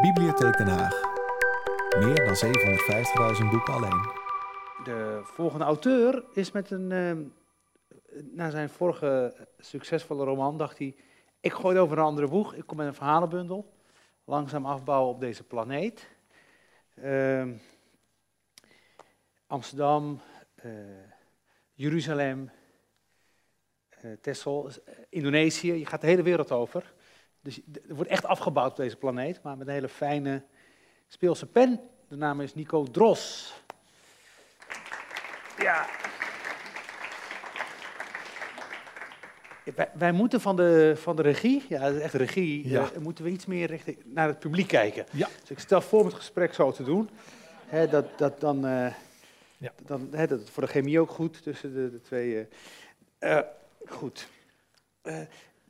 Bibliotheek Den Haag. Meer dan 750.000 boeken alleen. De volgende auteur is met een. Uh, na zijn vorige succesvolle roman dacht hij. Ik gooi over een andere boeg. Ik kom met een verhalenbundel. Langzaam afbouwen op deze planeet. Uh, Amsterdam, uh, Jeruzalem, uh, Texel, Indonesië. Je gaat de hele wereld over. Dus er wordt echt afgebouwd op deze planeet, maar met een hele fijne speelse pen. De naam is Nico Dros. Ja. Wij, wij, moeten van de, van de regie, ja, dat is echt regie, ja. uh, moeten we iets meer richting, naar het publiek kijken. Ja. Dus ik stel voor om het gesprek zo te doen. Hè, dat, dat dan, uh, ja. dan dat voor de chemie ook goed tussen de, de twee. Uh, goed.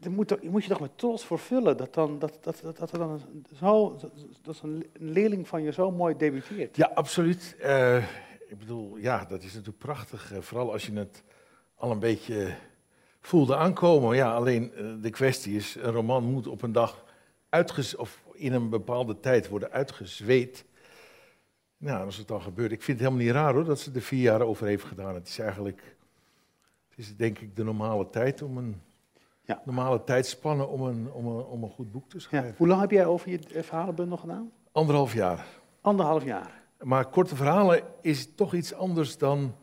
Daar moet, er, moet je toch met trots voor vullen dat, dan, dat, dat, dat, dan zo, dat een leerling van je zo mooi debuteert. Ja, absoluut. Uh, ik bedoel, ja, dat is natuurlijk prachtig. Uh, vooral als je het al een beetje voelde aankomen. Ja, alleen uh, de kwestie is, een roman moet op een dag of in een bepaalde tijd worden uitgezweet. Nou, als het dan gebeurt, ik vind het helemaal niet raar hoor, dat ze er vier jaar over heeft gedaan. Het is eigenlijk, het is denk ik de normale tijd om een ja. normale tijdspannen om een, om, een, om een goed boek te schrijven. Ja. Hoe lang heb jij over je verhalenbundel gedaan? Anderhalf jaar. Anderhalf jaar. Maar korte verhalen is toch iets anders dan.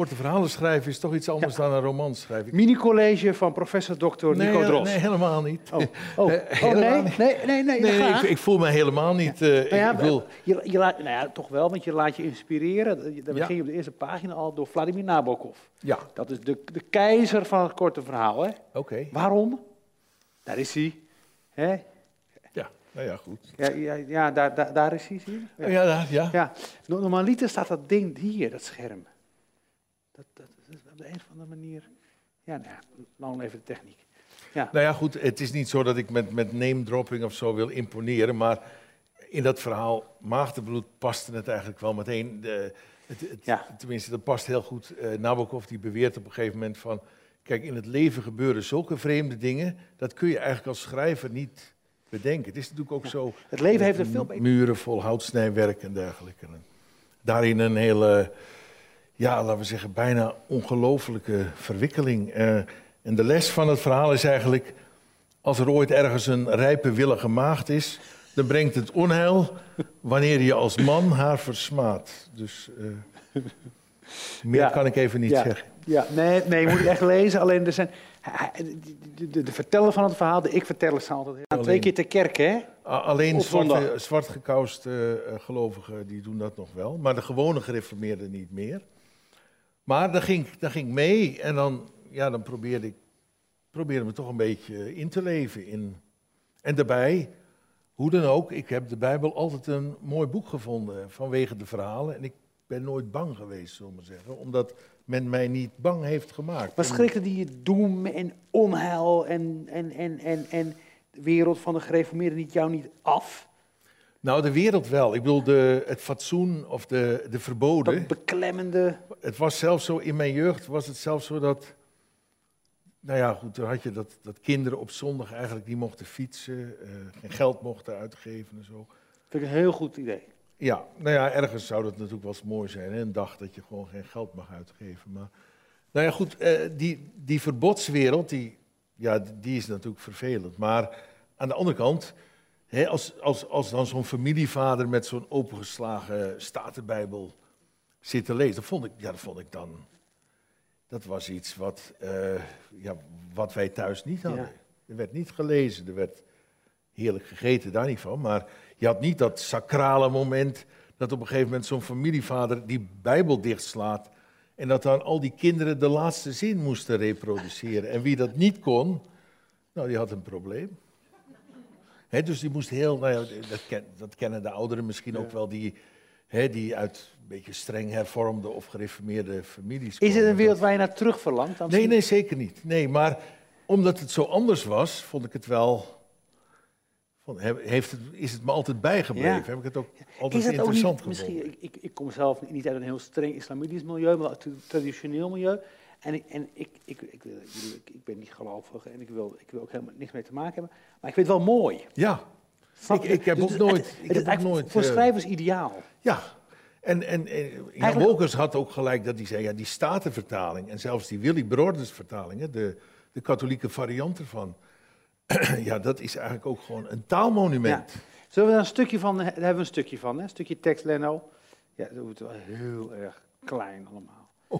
Korte verhalen schrijven is toch iets anders ja. dan een roman schrijven. Mini-college van professor Dr. Nee, Nico Dros. Nee, helemaal niet. Oh, oh. oh nee? nee? Nee, nee, nee. nee ik, ik, voel me helemaal niet. Ja. Uh, nou ja, ik wil... je, je laat, nou ja, toch wel, want je laat je inspireren. Dan begin je op de eerste pagina al door Vladimir Nabokov. Ja. Dat is de, de keizer van het korte verhaal. Oké. Okay. Waarom? Daar is hij. Hè? Ja, nou ja, goed. Ja, ja, ja daar, daar, daar is hij, zie je? Ja, ja, daar, ja. ja. Normaliter staat dat ding hier, dat scherm. Dat, dat, op de een of andere manier... Ja, nou ja, lang even de techniek. Ja. Nou ja, goed, het is niet zo dat ik met, met name-dropping of zo wil imponeren, maar in dat verhaal Maagdenbloed paste het eigenlijk wel meteen. De, het, het, ja. Tenminste, dat past heel goed. Uh, Nabokov die beweert op een gegeven moment van... Kijk, in het leven gebeuren zulke vreemde dingen, dat kun je eigenlijk als schrijver niet bedenken. Het is natuurlijk ook ja. zo. Het leven heeft er veel beter. Muren vol houtsnijwerk en dergelijke. Daarin een hele, ja, laten we zeggen, bijna ongelofelijke verwikkeling. Uh, en de les van het verhaal is eigenlijk: als er ooit ergens een rijpe, willige maagd is, dan brengt het onheil wanneer je als man haar versmaadt. Dus uh, meer ja. kan ik even niet ja. zeggen. Ja, nee, nee, je moet het echt lezen. Alleen er zijn. De, de, de verteller van het verhaal, de ik-verteller, staan altijd heel twee keer ter kerk, hè? Alleen zwarte, zwart gekouste uh, gelovigen die doen dat nog wel. Maar de gewone gereformeerden niet meer. Maar dan ging, dan ging ik mee en dan, ja, dan probeerde ik probeerde me toch een beetje in te leven. In. En daarbij, hoe dan ook, ik heb de Bijbel altijd een mooi boek gevonden vanwege de verhalen. En ik ben nooit bang geweest, zullen we maar zeggen. Omdat men mij niet bang heeft gemaakt. Maar schrikte die doem en onheil en, en, en, en, en de wereld van de gereformeerden niet jou niet af? Nou, de wereld wel. Ik bedoel, de, het fatsoen of de, de verboden. Dat beklemmende. Het was zelfs zo, in mijn jeugd was het zelfs zo dat... Nou ja, goed, toen had je dat, dat kinderen op zondag eigenlijk niet mochten fietsen, uh, geen geld mochten uitgeven en zo. Vind ik een heel goed idee. Ja, nou ja, ergens zou dat natuurlijk wel eens mooi zijn. Hè? Een dag dat je gewoon geen geld mag uitgeven. Maar, nou ja, goed, eh, die, die verbodswereld, die, ja, die is natuurlijk vervelend. Maar aan de andere kant, als, als, als dan zo'n familievader met zo'n opengeslagen statenbijbel zit te lezen, dat vond ik, ja, dat vond ik dan... Dat was iets wat, uh, ja, wat wij thuis niet hadden. Ja. Er werd niet gelezen, er werd heerlijk gegeten, daar niet van. Maar je had niet dat sacrale moment dat op een gegeven moment zo'n familievader die Bijbel dichtslaat. En dat dan al die kinderen de laatste zin moesten reproduceren. En wie dat niet kon, nou, die had een probleem. He, dus die moest heel, nou ja, dat, ken, dat, kennen de ouderen misschien ook wel, die, he, die uit een beetje streng hervormde of gereformeerde families komen. Is het een wereld waar je naar terug verlangt? Dan nee, nee, zeker niet. Nee, maar omdat het zo anders was, vond ik het wel heeft het, is het me altijd bijgebleven? Ja. Heb ik het ook altijd interessant ook niet, gevonden? Misschien, ik, ik kom zelf niet uit een heel streng islamitisch milieu, maar uit een traditioneel milieu. En, ik, en ik, ik, ik, ik, ik ben niet gelovig en ik wil, ik wil ook helemaal niks mee te maken hebben. Maar ik vind het wel mooi. Ja. Ik, ik heb Dus ook nooit... ik heb ook nooit voor eh, schrijvers ideaal. Ja, en, en, en Jan Wolkers had ook gelijk dat hij zei, ja, die Statenvertaling en zelfs die Willy Broders vertaling, de, de katholieke variant ervan, ja, dat is eigenlijk ook gewoon een taalmonument. Zullen we daar een stukje van, daar hebben we een stukje van, hè? een stukje tekst, Lenno. Ja, dat wordt wel heel erg klein allemaal.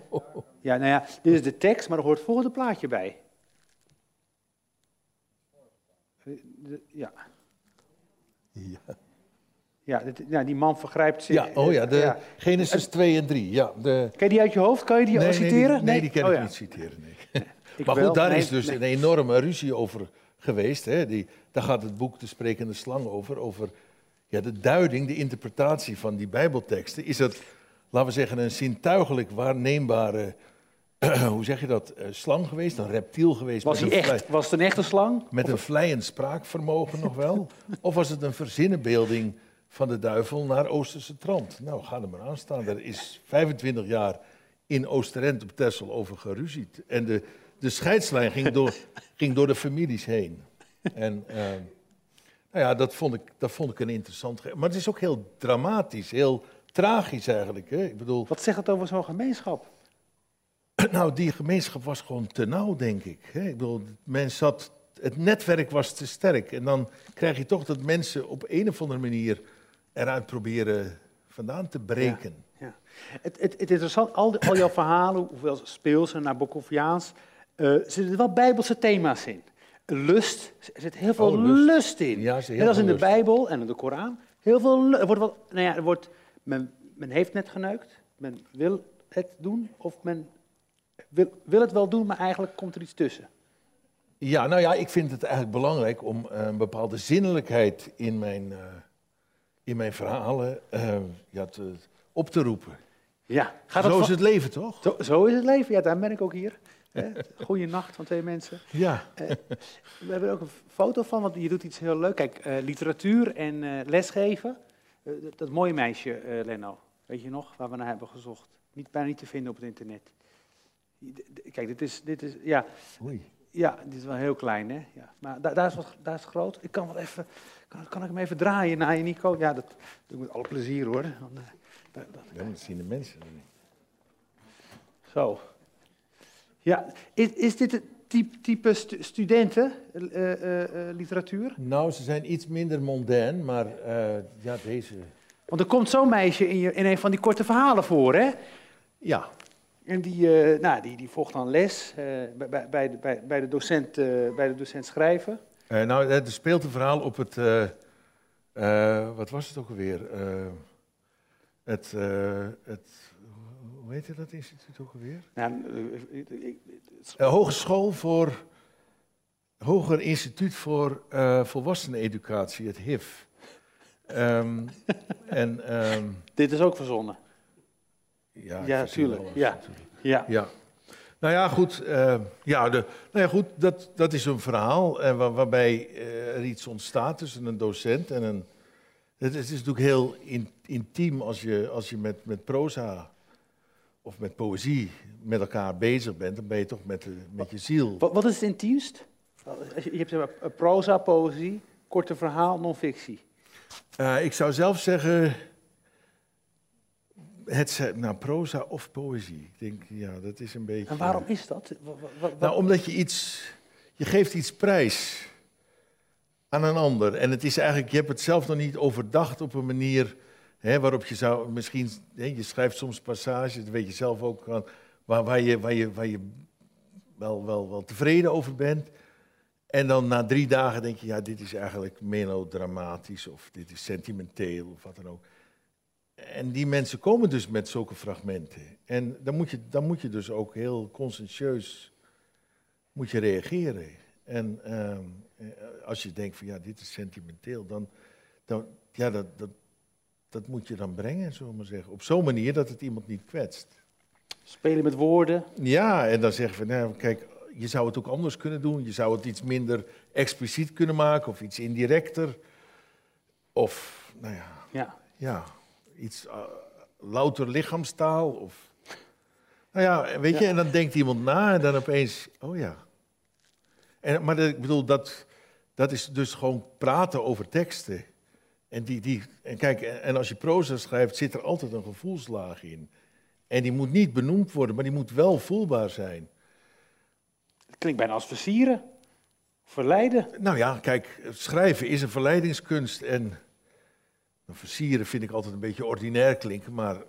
Ja, nou ja, dit is de tekst, maar er hoort het volgende plaatje bij. Ja, Ja, ja, dit, ja, die man vergrijpt zich. ja oh ja, de Ja. Genesis 2 en 3. Ja, de, Ken je die uit je hoofd? Kan je die nee, citeren? Nee, die, nee, die kan Oh ik ja. niet citeren. Nee. Ik maar wel. goed, daar is dus een enorme ruzie over geweest. Hè. Die, daar gaat het boek De Sprekende Slang over. Over ja, de duiding, de interpretatie van die Bijbelteksten. Is het, laten we zeggen, een zintuigelijk waarneembare, hoe zeg je dat, eh, slang geweest? Een reptiel geweest? Was, hij echt, was het een echte slang? met een vlijend spraakvermogen nog wel? Of was het een verzinnenbeelding van de duivel naar Oosterse trant? Nou, ga er maar aan staan. Er is 25 jaar in Oosterend op Texel over geruzied. En de, de scheidslijn ging door, ging door de families heen. En eh, nou ja, dat vond, ik, dat vond ik een interessant... Maar het is ook heel dramatisch, heel tragisch eigenlijk. Hè? Ik bedoel, Wat zegt het over zo'n gemeenschap? nou, die gemeenschap was gewoon te nauw, denk ik. hè. Ik bedoel, men zat, het netwerk was te sterk. En dan krijg je toch dat mensen op een of andere manier eruit proberen vandaan te breken. Ja. Het, het, interessant, al, die- al jouw verhalen, hoewel speels en Nabokoviaans, eh zitten er wel bijbelse thema's in. Lust, er zit heel veel Oh, lust. lust. in. Ja, Net als in de lust. Bijbel en in de Koran. Heel veel er wordt wel, nou ja, er wordt, men, men heeft net geneukt, men wil het doen, of men wil, wil het wel doen, maar eigenlijk komt er iets tussen. Ja, nou ja, ik vind het eigenlijk belangrijk om eh, een bepaalde zinnelijkheid in mijn, eh, in mijn verhalen eh, ja, te, op te roepen. Ja, gaat Zo is het leven, toch? zo, zo is het leven, ja, daar ben ik ook hier. Goeie nacht van twee mensen. Ja. We hebben er ook een foto van, want je doet iets heel leuk. Kijk, literatuur en lesgeven. Eh, dat, dat mooie meisje, eh Leno, weet je nog, waar we naar hebben gezocht. Niet, bijna niet te vinden op het internet. Kijk, dit is, dit is, ja, Oei. ja, dit is wel heel klein, hè. Ja. Maar da- daar, is wat, daar is groot. Ik kan wel even, kan, kan ik hem even draaien naar je, Nico? Ja, dat doe ik met alle plezier, hoor. Dan, eh, da- da- Ja, dat zien de mensen. niet. zo. Ja, is, is dit het type, type stu- studenten, eh, eh, eh, literatuur? Nou, ze zijn iets minder mondain, maar ja, deze... Want er komt zo'n meisje in, je, in een van die korte verhalen voor, hè? Ja, En die, eh, nou, die, die volgt dan les bij, bij, bij, de, bij, de docent, bij de docent schrijven. Nou, er speelt een verhaal op het. wat was het ook alweer? Het, het. Hoe heette dat instituut ook alweer? Nou, Hogeschool voor. Hoger Instituut voor eh Volwasseneneducatie, het HIF. Ehm, en. ehm, dit is ook verzonnen. ja, tuurlijk. alles Ja. natuurlijk. Ja. Ja. Nou ja, goed. ja, de, nou ja, goed dat, dat is een verhaal waar- waarbij er iets ontstaat tussen een docent en een. Het is, het is natuurlijk heel in- intiem als je, als je met, met proza of met poëzie met elkaar bezig bent. Dan ben je toch met, de, met je ziel. Wat, wat is het intiemst? Je, hebt zeg maar, proza, poëzie, korte verhaal, non-fictie. Eh, ik zou zelf zeggen. Het, nou, proza of poëzie. Ik denk, ja, dat is een beetje. En waarom is dat? Nou, omdat je iets, je geeft iets prijs aan een ander. En het is eigenlijk, je hebt het zelf nog niet overdacht op een manier waarop je zou, misschien, hè, je schrijft soms passages, dat weet je zelf ook, waar, waar, je, waar, je, waar je wel, wel, wel tevreden over bent. En dan na drie dagen denk je, ja, dit is eigenlijk melodramatisch of dit is sentimenteel of wat dan ook. En die mensen komen dus met zulke fragmenten. En dan moet je, dan moet je dus ook heel conscientieus moet je reageren. En ehm, eh, als je denkt van ja, dit is sentimenteel, dan, dan ja, dat, dat, dat moet je dan brengen, zullen we maar zeggen. Op zo'n manier dat het iemand niet kwetst. Spelen met woorden. Ja, en dan zeggen we, nou, kijk, je zou het ook anders kunnen doen. Je zou het iets minder expliciet kunnen maken of iets indirecter. Of, nou ja, Ja. ja, iets eh, louter lichaamstaal. Of, nou ja, weet je, en dan denkt iemand na en dan opeens, oh ja. En, maar dat- ik bedoel, dat, dat is dus gewoon praten over teksten. En, die, die, en kijk, en als je proza schrijft, zit er altijd een gevoelslaag in. En die moet niet benoemd worden, maar die moet wel voelbaar zijn. Het klinkt bijna als versieren. Verleiden. Nou ja, kijk, schrijven is een verleidingskunst. En nou, versieren vind ik altijd een beetje ordinair klinken. Maar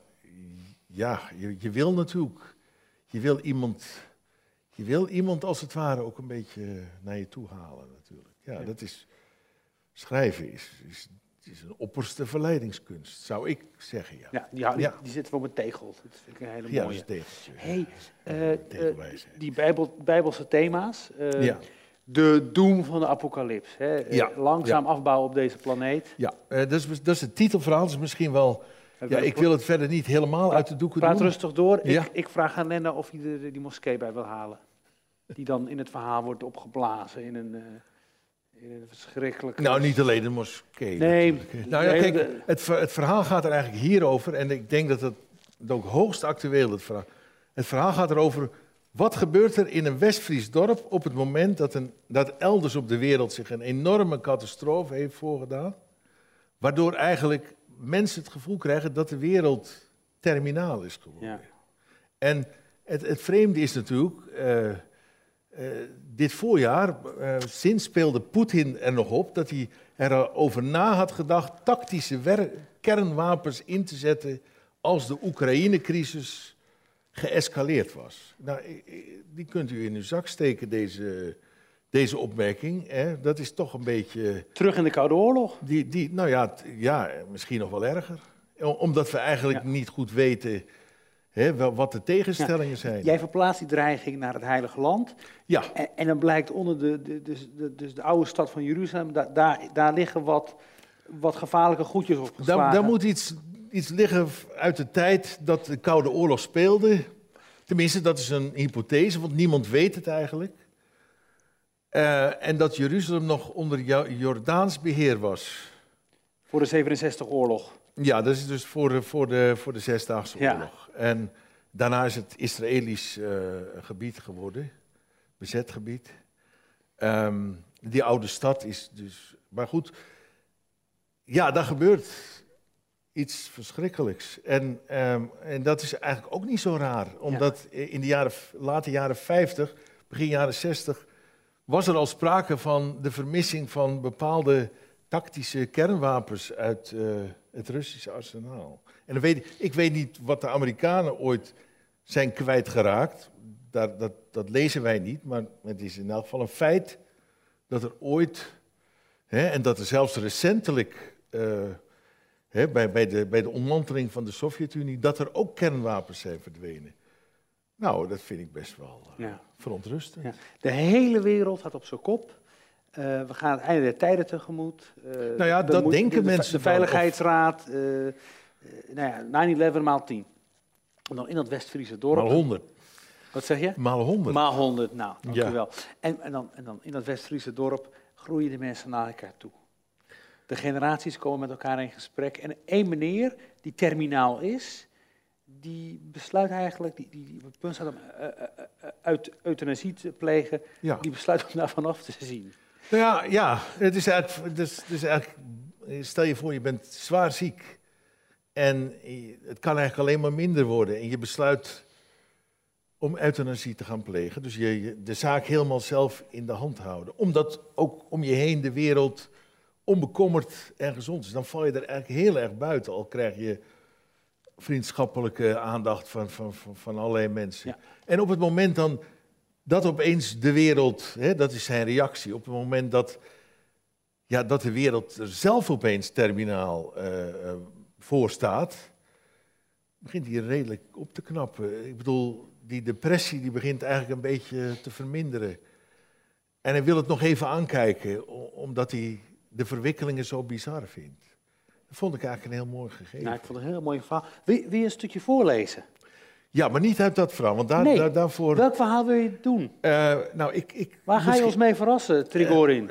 ja, je, je wil natuurlijk. Je wil iemand. Je wil iemand als het ware ook een beetje naar je toe halen, natuurlijk. Ja, Ja. dat is. Schrijven is, is, is een opperste verleidingskunst, zou ik zeggen. Ja, Ja, die, die, die zitten we op een tegel. Dat vind ik een hele ja dat mooie. is tegeltje. hey, eh, eh, die bijbel, bijbelse thema's. eh, Ja. De doem van de apocalyps. Hè? Ja, Langzaam afbouwen op deze planeet. Ja, dat, is, dat is het titelverhaal. Dat is misschien wel. Ja, ik wil het verder niet helemaal uit de doeken Praat doen. rustig door. Ja. Ik, ik vraag aan Lenda of hij er die moskee bij wil halen. Die dan in het verhaal wordt opgeblazen in een, in een verschrikkelijke... Nou, niet alleen de moskee. Nee, natuurlijk. Nou ja, kijk, het, ver- het verhaal gaat er eigenlijk hierover. En ik denk dat het, het ook hoogst actueel is. Het verhaal. het verhaal gaat erover. Wat gebeurt er in een West-Fries dorp op het moment dat, een, dat elders op de wereld zich een enorme catastrofe heeft voorgedaan? Waardoor eigenlijk mensen het gevoel krijgen dat de wereld terminaal is geworden. Ja. En het, het vreemde is natuurlijk, eh, eh, dit voorjaar, eh sinds speelde Poetin er nog op dat hij erover na had gedacht tactische kernwapens in te zetten als de Oekraïne-crisis geëscaleerd was. Nou, die kunt u in uw zak steken, deze, deze opmerking. Hè? Dat is toch een beetje... Terug in de Koude Oorlog. Die, die, nou ja, ja, misschien nog wel erger. Omdat we eigenlijk Ja. niet goed weten wat de tegenstellingen zijn. Jij verplaatst die dreiging naar het Heilige Land. Ja, En, en dan blijkt onder de, de, dus de, dus de oude stad van Jeruzalem, da- daar, daar liggen wat, wat gevaarlijke goedjes opgeslagen. daar, daar moet iets, iets liggen uit de tijd dat de Koude Oorlog speelde. Tenminste, dat is een hypothese, want niemand weet het eigenlijk. Eh, en dat Jeruzalem nog onder Jo- Jordaans beheer was. Voor de 67 oorlog. Ja, dat is dus voor de, voor de, voor de Zesdaagse Ja. Oorlog. En daarna is het Israëlisch eh, gebied geworden, bezet gebied. Ehm, die oude stad is dus. Maar goed, ja, daar gebeurt iets verschrikkelijks. En, ehm, en dat is eigenlijk ook niet zo raar, omdat in de jaren, late jaren 50, begin jaren 60, was er al sprake van de vermissing van bepaalde tactische kernwapens uit eh, het Russische arsenaal. En dan weet ik, ik weet niet wat de Amerikanen ooit zijn kwijtgeraakt. Daar, dat, dat lezen wij niet, maar het is in elk geval een feit dat er ooit, hè, en dat er zelfs recentelijk, eh, hè, bij, bij, de, bij de ontmanteling van de Sovjet-Unie, dat er ook kernwapens zijn verdwenen. Nou, dat vind ik best wel Ja. verontrustend. Ja. De hele wereld staat op zijn kop. Eh, we gaan het einde der tijden tegemoet. Eh, Nou ja, de dat moet- denken de, mensen De dan, Veiligheidsraad, eh, eh, nou ja, 9-11 maal 10. En dan in dat West-Friese dorp. Maal 100. Wat zeg je? Maal 100. Maal 100, nou, dank Ja. u wel. En, en, dan, en dan in dat West-Friese dorp groeien de mensen naar elkaar toe. De generaties komen met elkaar in gesprek. En één meneer die terminaal is, die besluit eigenlijk, die, die, die op het punt staat om eh, eh, eh, uit, euthanasie te plegen, Ja. die besluit om daar vanaf te zien. Ja, ja het is eigenlijk, het is eigenlijk, stel je voor je bent zwaar ziek en het kan eigenlijk alleen maar minder worden en je besluit om euthanasie te gaan plegen. Dus je, je de zaak helemaal zelf in de hand houden. Omdat ook om je heen de wereld onbekommerd en gezond is. Dan val je er eigenlijk heel erg buiten, al krijg je vriendschappelijke aandacht van, van, van, van allerlei mensen. Ja. En op het moment dan dat opeens de wereld, hè, dat is zijn reactie, op het moment dat, ja, dat de wereld er zelf opeens terminaal eh, voor staat, begint hij redelijk op te knappen. Ik bedoel, die depressie die begint eigenlijk een beetje te verminderen. En hij wil het nog even aankijken, omdat hij de verwikkelingen zo bizar vindt. Dat vond ik eigenlijk een heel mooi gegeven. Nou, ik vond het een heel mooi verhaal. Wil je een stukje voorlezen? Ja, maar niet uit dat verhaal, want daar, Nee. daar- daarvoor... Welk verhaal wil je doen? eh, nou, ik, ik, Waar ga je ons mee verrassen, Trigorin?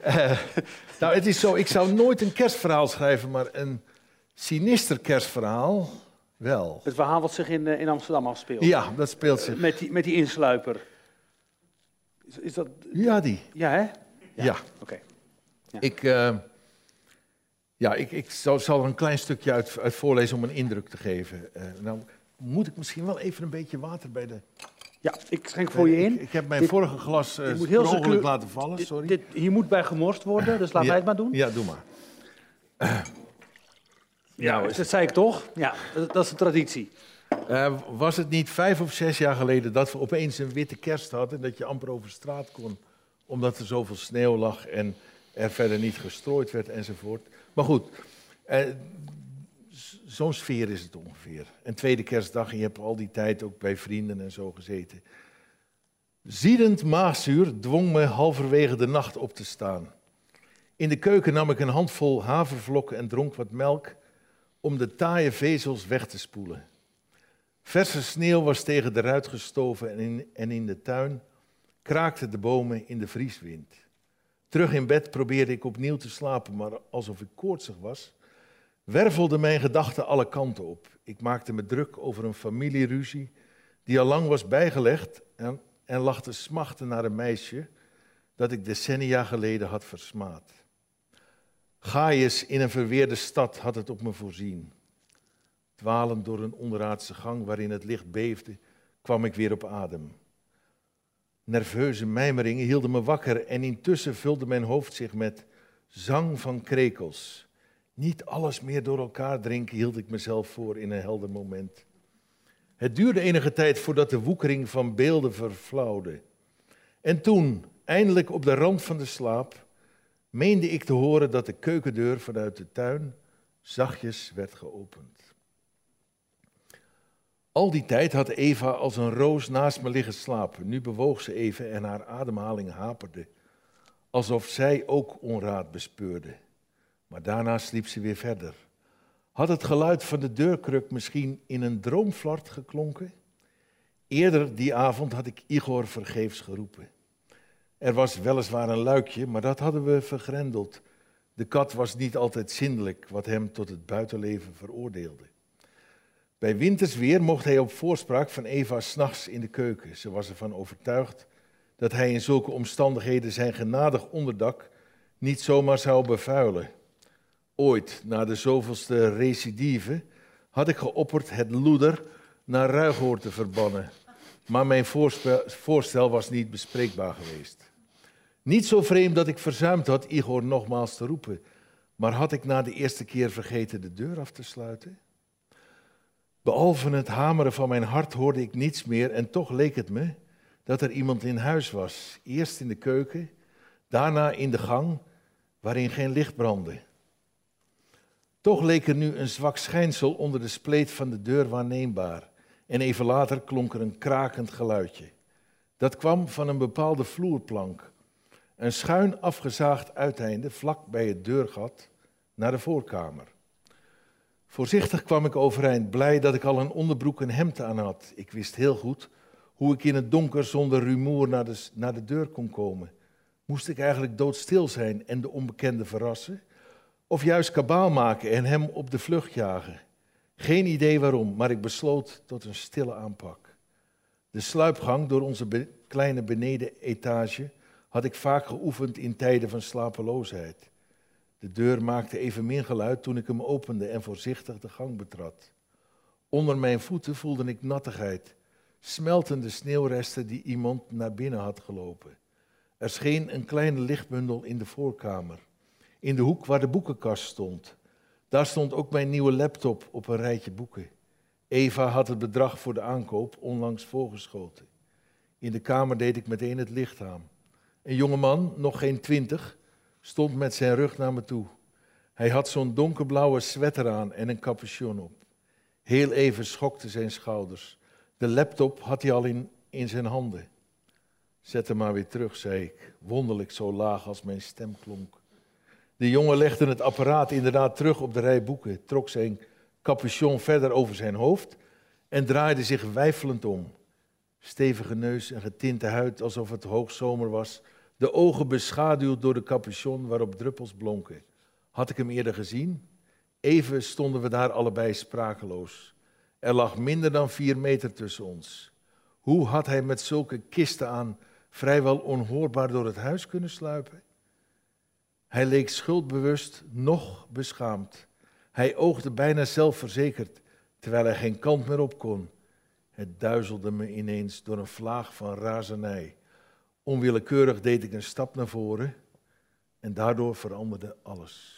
Eh, nou, het is zo, ik zou nooit een kerstverhaal schrijven, maar een sinister kerstverhaal wel. Het verhaal wat zich in, eh, in Amsterdam afspeelt. Ja, dat speelt zich. Met die, met die insluiper. Is, is dat... Ja, die. Ja, hè? Ja. Oké. Ja. Ik, eh, Ja, ik, ik zal, zal, er een klein stukje uit, uit, voorlezen om een indruk te geven. Nou moet ik misschien wel even een beetje water bij de... Ja, ik schenk voor je in. Ik, ik heb mijn vorige glas uh, moet heel laten vallen, sorry. Dit, hier moet bij gemorst worden, dus laat ja, mij het maar doen. Ja, doe maar. Uh, ja, dat zei ik toch? Ja, dat, dat is de traditie. Uh, was het niet vijf of zes jaar geleden dat we opeens een witte kerst hadden en dat je amper over straat kon, omdat er zoveel sneeuw lag en er verder niet gestrooid werd enzovoort. Maar goed, uh, zo'n sfeer is het ongeveer. En tweede kerstdag, je hebt al die tijd ook bij vrienden en zo gezeten. Ziedend maagzuur dwong me halverwege de nacht op te staan. In de keuken nam ik een handvol havervlokken en dronk wat melk om de taaie vezels weg te spoelen. Verse sneeuw was tegen de ruit gestoven en in, en in de tuin kraakten de bomen in de vrieswind. Terug in bed probeerde ik opnieuw te slapen, maar alsof ik koortsig was, wervelden mijn gedachten alle kanten op. Ik maakte me druk over een familieruzie die al lang was bijgelegd en, en lag te smachten naar een meisje dat ik decennia geleden had versmaad. Gaius in een verweerde stad had het op me voorzien. Dwalend door een onderaardse gang waarin het licht beefde, kwam ik weer op adem. Nerveuze mijmeringen hielden me wakker en intussen vulde mijn hoofd zich met zang van krekels. Niet alles meer door elkaar drinken hield ik mezelf voor in een helder moment. Het duurde enige tijd voordat de woekering van beelden verflauwde. En toen, eindelijk op de rand van de slaap, meende ik te horen dat de keukendeur vanuit de tuin zachtjes werd geopend. Al die tijd had Eva als een roos naast me liggen slapen. Nu bewoog ze even en haar ademhaling haperde, alsof zij ook onraad bespeurde. Maar daarna sliep ze weer verder. Had het geluid van de deurkruk misschien in een droomflart geklonken? Eerder die avond had ik Igor vergeefs geroepen. Er was weliswaar een luikje, maar dat hadden we vergrendeld. De kat was niet altijd zindelijk, wat hem tot het buitenleven veroordeelde. Bij wintersweer mocht hij op voorspraak van Eva s'nachts in de keuken. Ze was ervan overtuigd dat hij in zulke omstandigheden zijn genadig onderdak niet zomaar zou bevuilen. Ooit, na de zoveelste recidive, had ik geopperd het loeder naar Ruigoor te verbannen. Maar mijn voorstel was niet bespreekbaar geweest. Niet zo vreemd dat ik verzuimd had Igor nogmaals te roepen. Maar had ik na de eerste keer vergeten de deur af te sluiten? Behalve het hameren van mijn hart hoorde ik niets meer en toch leek het me dat er iemand in huis was. Eerst in de keuken, daarna in de gang, waarin geen licht brandde. Toch leek er nu een zwak schijnsel onder de spleet van de deur waarneembaar. En even later klonk er een krakend geluidje. Dat kwam van een bepaalde vloerplank. Een schuin afgezaagd uiteinde vlak bij het deurgat naar de voorkamer. Voorzichtig kwam ik overeind, blij dat ik al een onderbroek en hemd aan had. Ik wist heel goed hoe ik in het donker zonder rumoer naar de, naar de deur kon komen. Moest ik eigenlijk doodstil zijn en de onbekende verrassen? Of juist kabaal maken en hem op de vlucht jagen? Geen idee waarom, maar ik besloot tot een stille aanpak. De sluipgang door onze be kleine benedenetage had ik vaak geoefend in tijden van slapeloosheid. De deur maakte evenmin geluid toen ik hem opende en voorzichtig de gang betrad. Onder mijn voeten voelde ik nattigheid, smeltende sneeuwresten die iemand naar binnen had gelopen. Er scheen een kleine lichtbundel in de voorkamer, in de hoek waar de boekenkast stond. Daar stond ook mijn nieuwe laptop op een rijtje boeken. Eva had het bedrag voor de aankoop onlangs voorgeschoten. In de kamer deed ik meteen het licht aan. Een jonge man, nog geen twintig, stond met zijn rug naar me toe. Hij had zo'n donkerblauwe sweater aan en een capuchon op. Heel even schokte zijn schouders. De laptop had hij al in, in zijn handen. Zet hem maar weer terug, zei ik, wonderlijk zo laag als mijn stem klonk. De jongen legde het apparaat inderdaad terug op de rij boeken, trok zijn capuchon verder over zijn hoofd en draaide zich weifelend om. Stevige neus en getinte huid alsof het hoogzomer was, de ogen beschaduwd door de capuchon waarop druppels blonken. Had ik hem eerder gezien? Even stonden we daar allebei sprakeloos. Er lag minder dan vier meter tussen ons. Hoe had hij met zulke kisten aan vrijwel onhoorbaar door het huis kunnen sluipen? Hij leek schuldbewust, nog beschaamd. Hij oogde bijna zelfverzekerd, terwijl hij geen kant meer op kon. Het duizelde me ineens door een vlaag van razernij. Onwillekeurig deed ik een stap naar voren en daardoor veranderde alles.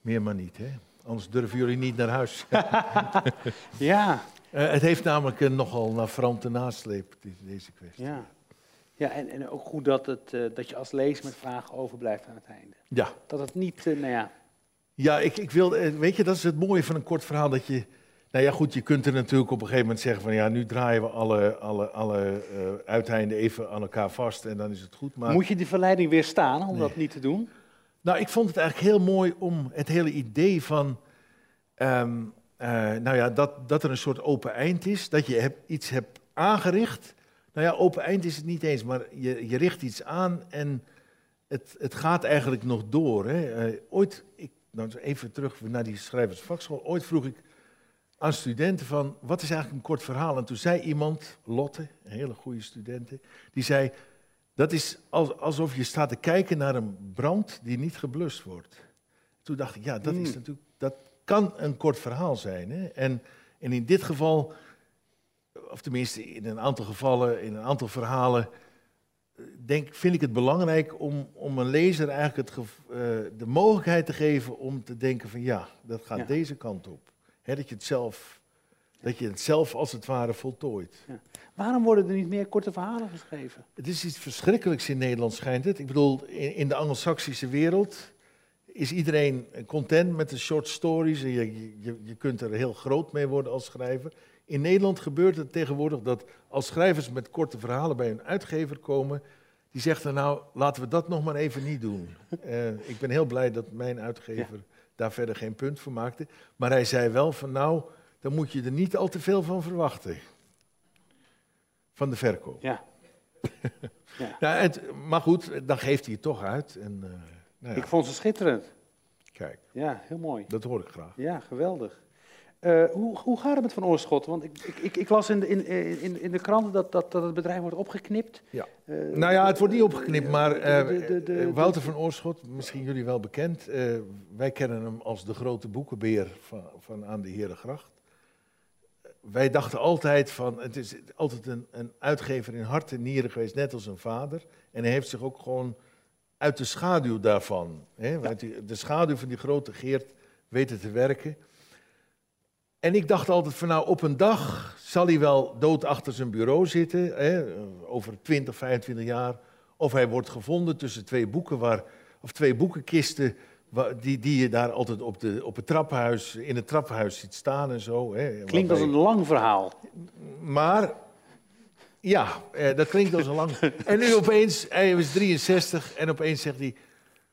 Meer maar niet, hè? Anders durven jullie niet naar huis. Ja, Eh, het heeft namelijk een nogal navrante nasleep, deze kwestie. ja. Ja, en, en ook goed dat, het, eh, dat je als lezer met vragen overblijft aan het einde. Ja, Dat het niet, eh, nou ja, ja ik, ik wil, eh, weet je, dat is het mooie van een kort verhaal. Dat je, nou ja, goed, je kunt er natuurlijk op een gegeven moment zeggen van ja, nu draaien we alle, alle, alle uiteinden even aan elkaar vast en dan is het goed. Maar moet je die verleiding weerstaan om Nee. dat niet te doen? Nou, ik vond het eigenlijk heel mooi om het hele idee van, ehm, eh, nou ja, dat, dat er een soort open eind is, dat je hebt, iets hebt aangericht. Nou ja, open eind is het niet eens, maar je, je richt iets aan en het, het gaat eigenlijk nog door. Hè. Eh, ooit, ik, nou even terug naar die schrijversvakschool, ooit vroeg ik aan studenten van, wat is eigenlijk een kort verhaal? En toen zei iemand, Lotte, een hele goede studenten, die zei, dat is als- alsof je staat te kijken naar een brand die niet geblust wordt. Toen dacht ik, ja, dat, is Hmm. natuurlijk, dat kan een kort verhaal zijn. Hè? En, en in dit geval, of tenminste in een aantal gevallen, in een aantal verhalen, denk, vind ik het belangrijk om, om een lezer eigenlijk het eh, de mogelijkheid te geven om te denken van ja, dat gaat Ja. deze kant op. Dat, je het zelf, dat je het zelf als het ware voltooit. Waarom worden er niet meer korte verhalen geschreven? Het is iets verschrikkelijks in Nederland, schijnt het. Ik bedoel, in, in de Anglo-Saxische wereld is iedereen content met de short stories. Je, je, je kunt er heel groot mee worden als schrijver. In Nederland gebeurt het tegenwoordig dat als schrijvers met korte verhalen bij een uitgever komen, die zegt dan nou, laten we dat nog maar even niet doen. Eh, ik ben heel blij dat mijn uitgever daar verder geen punt voor maakte. Maar hij zei wel van nou, dan moet je er niet al te veel van verwachten. Van de verkoop. Ja. ja. Ja, het, maar goed, dan geeft hij het toch uit. En, eh, nou ja, Ik vond ze schitterend. kijk, Ja, heel mooi. dat hoor ik graag. Ja, geweldig. Eh, hoe, hoe gaat het met Van Oorschot? Want ik, ik, ik, ik las in de, in, in, in de kranten dat, dat, dat het bedrijf wordt opgeknipt. Ja. Eh, Nou ja, het wordt niet opgeknipt, maar de- eh, Wouter van Oorschot, misschien jullie wel bekend. wij kennen hem als de grote boekenbeer van, van aan de Herengracht. Wij dachten altijd van, het is altijd een, een uitgever in hart en nieren geweest, net als een vader. En hij heeft zich ook gewoon uit de schaduw daarvan, hè, uit die- de schaduw van die grote Geert weten te werken. En ik dacht altijd van nou, op een dag zal hij wel dood achter zijn bureau zitten, hè, over 20, 25 jaar. Of hij wordt gevonden tussen twee boeken, waar, of twee boekenkisten, die, die je daar altijd op, de, op het trappenhuis, in het trappenhuis ziet staan en zo. Hè, Klinkt als een lang verhaal. maar ja, eh, dat klinkt als een lang. En nu opeens, hij was 63 en opeens zegt hij: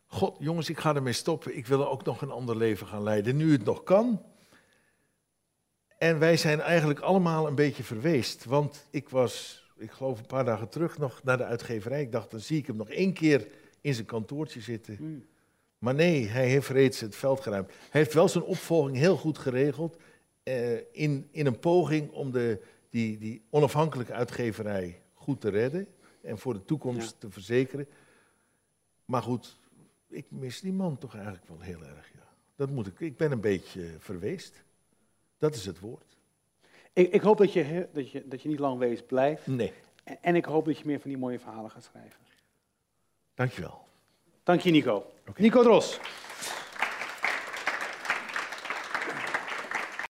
God, jongens, ik ga ermee stoppen. Ik wil ook nog een ander leven gaan leiden, nu het nog kan. En wij zijn eigenlijk allemaal een beetje verweest. Want ik was, ik geloof een paar dagen terug nog naar de uitgeverij. Ik dacht, dan zie ik hem nog één keer in zijn kantoortje zitten. Hmm. Maar nee, hij heeft reeds het veld geruimd. Hij heeft wel zijn opvolging heel goed geregeld. eh, in, in een poging om de, die, die onafhankelijke uitgeverij goed te redden. En voor de toekomst Ja. te verzekeren. Maar goed, ik mis die man toch eigenlijk wel heel erg. Ja. Dat moet ik. Ik ben een beetje verweest. Dat is het woord. Ik, ik hoop dat je, dat, je, dat je niet lang wees blijft. Nee, En, en ik hoop dat je meer van die mooie verhalen gaat schrijven. dankjewel. Dank je, Nico. Nico Dros.